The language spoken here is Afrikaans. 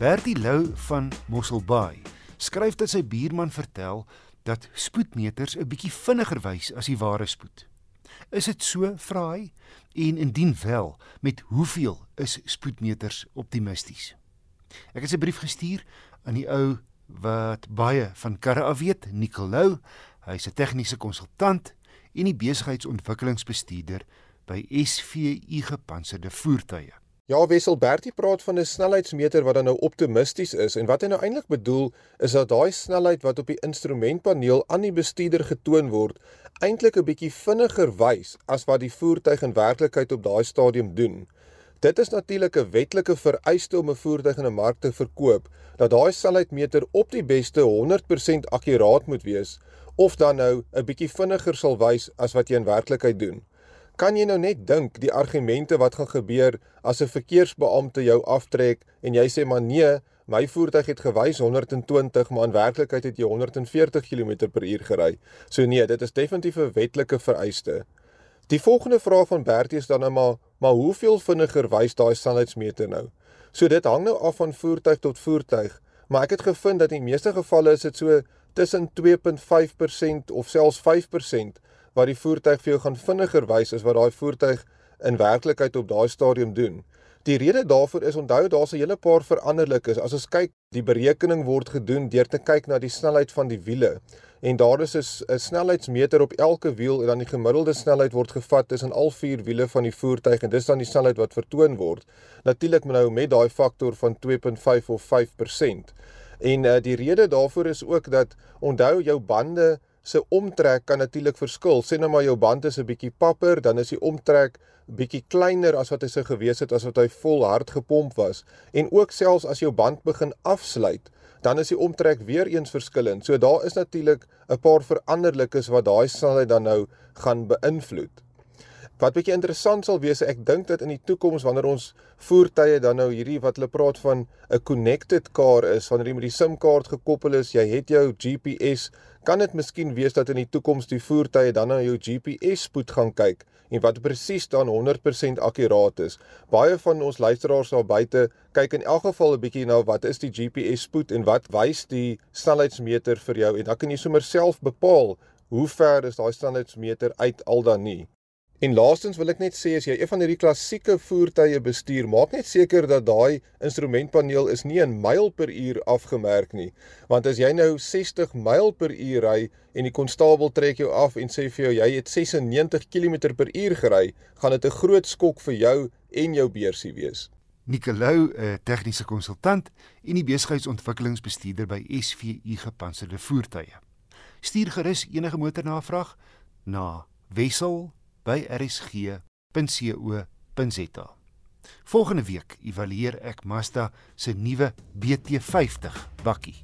Bertie Lou van Mosselbaai skryf dat sy buurman vertel dat spoedmeters 'n bietjie vinniger wys as die ware spoed. Is dit so, vra hy? En indien wel, met hoeveel is spoedmeters optimisties? Ek het 'n brief gestuur aan die ou wat baie van karre af weet, Nicolou. Hy's 'n tegniese konsultant en die besigheidsontwikkelingsbestuurder by SVU Gepantserde Voertuie. Ja, Wessel Bertie praat van 'n snelheidsmeter wat dan nou optimisties is en wat hy nou eintlik bedoel is dat daai snelheid wat op die instrumentpaneel aan die bestuurder getoon word, eintlik 'n bietjie vinniger wys as wat die voertuig in werklikheid op daai stadium doen. Dit is natuurlik 'n wetlike vereiste om 'n voertuig in 'n mark te verkoop dat daai snelheidmeter op die beste 100% akkuraat moet wees of dan nou 'n bietjie vinniger sal wys as wat jy in werklikheid doen. Kan jy nou net dink die argumente wat gaan gebeur as 'n verkeersbeampte jou aftrek en jy sê maar nee, my voertuig het gewys 120, maar in werklikheid het jy 140 km/h gery. So nee, dit is definitief 'n wetlike vereiste. Die volgende vraag van Bertie is dan nou maar, maar hoeveel vinniger wys daai snelheidsmeter nou? So dit hang nou af van voertuig tot voertuig, maar ek het gevind dat in die meeste gevalle is dit so tussen 2.5% of selfs 5% wat die voertuig vir jou gaan vinniger wys as wat daai voertuig in werklikheid op daai stadium doen. Die rede daarvoor is onthou daar's 'n hele paar veranderlikes. As ons kyk, die berekening word gedoen deur te kyk na die snelheid van die wiele. En daar is 'n snelheidsmeter op elke wiel en dan die gemiddelde snelheid word gevat tussen al vier wiele van die voertuig en dis dan die snelheid wat vertoon word. Natuurlik nou met daai faktor van 2.5 of 5%. En uh, die rede daarvoor is ook dat onthou jou bande se omtrek kan natuurlik verskil. Sê nou maar jou band is 'n bietjie papper, dan is die omtrek bietjie kleiner as wat hy sou gewees het as wat hy vol hard gepomp was. En ook selfs as jou band begin afsluit, dan is die omtrek weer eens verskillend. So daar is natuurlik 'n paar veranderlikes wat daai snelheid dan nou gaan beïnvloed. Wat bietjie interessant sal wees, ek dink dat in die toekoms wanneer ons voertuie dan nou hierdie wat hulle praat van 'n connected car is, wanneer jy met die SIM-kaart gekoppel is, jy het jou GPS, kan dit miskien wees dat in die toekoms die voertuie dan na jou GPS spoed gaan kyk en wat presies dan 100% akkuraat is. Baie van ons luisteraars daar buite kyk in elk geval 'n bietjie na wat is die GPS spoed en wat wys die snelheidsmeter vir jou en dan kan jy sommer self bepaal hoe ver is daai snelheidsmeter uit al dan nie. En laastens wil ek net sê as jy een van hierdie klassieke voertuie bestuur, maak net seker dat daai instrumentpaneel is nie in myl per uur afgemerk nie. Want as jy nou 60 myl per uur ry en die konstabel trek jou af en sê vir jou jy het 96 km per uur gery, gaan dit 'n groot skok vir jou en jou beursie wees. Nicolou, 'n tegniese konsultant en die besigheidsontwikkelingsbestuurder by SVU Gepantserde Voertuie. Stuur gerus enige motornavraag na wissel by rsg.co.za. Volgende week evalueer ek Mazda se nuwe BT50 bakkie.